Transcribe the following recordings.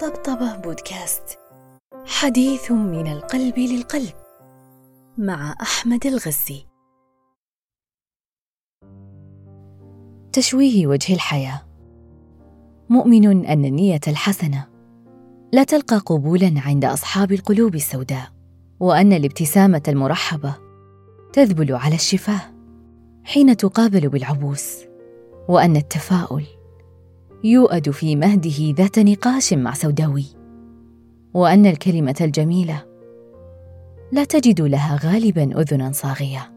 طبطبة بودكاست. حديث من القلب للقلب مع أحمد الغزي. تشويه وجه الحياة. مؤمن أن النية الحسنة لا تلقى قبولا عند أصحاب القلوب السوداء وأن الابتسامة المرحبة تذبل على الشفاه حين تقابل بالعبوس وأن التفاؤل يؤد في مهده ذات نقاش مع سوداوي. وأن الكلمة الجميلة لا تجد لها غالبا اذنا صاغية.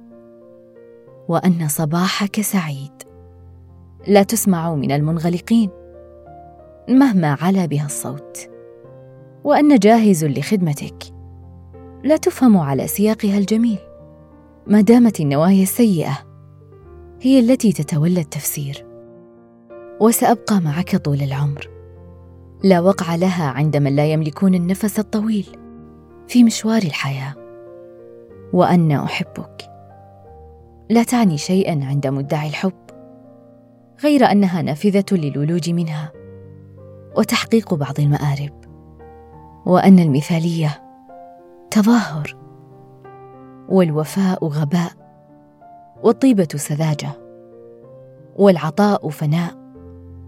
وأن صباحك سعيد. لا تسمع من المنغلقين مهما علا بها الصوت. وأن جاهز لخدمتك. لا تفهم على سياقها الجميل. ما دامت النوايا السيئة هي التي تتولى التفسير. وسأبقى معك طول العمر. لا وقع لها عند من لا يملكون النفس الطويل في مشوار الحياة. وان أحبك. لا تعني شيئا عند مدعي الحب غير أنها نافذة للولوج منها وتحقيق بعض المآرب. وأن المثالية تظاهر والوفاء غباء والطيبة سذاجة والعطاء فناء.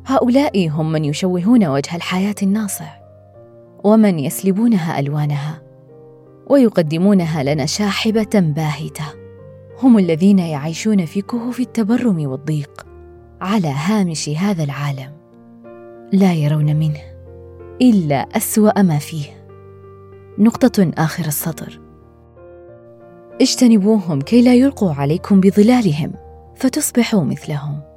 هؤلاء هم من يشوهون وجه الحياة الناصع ومن يسلبونها ألوانها ويقدمونها لنا شاحبة باهتة هم الذين يعيشون في كهوف التبرم والضيق على هامش هذا العالم لا يرون منه إلا أسوأ ما فيه. نقطة آخر السطر. اجتنبوهم كي لا يلقوا عليكم بظلالهم فتصبحوا مثلهم.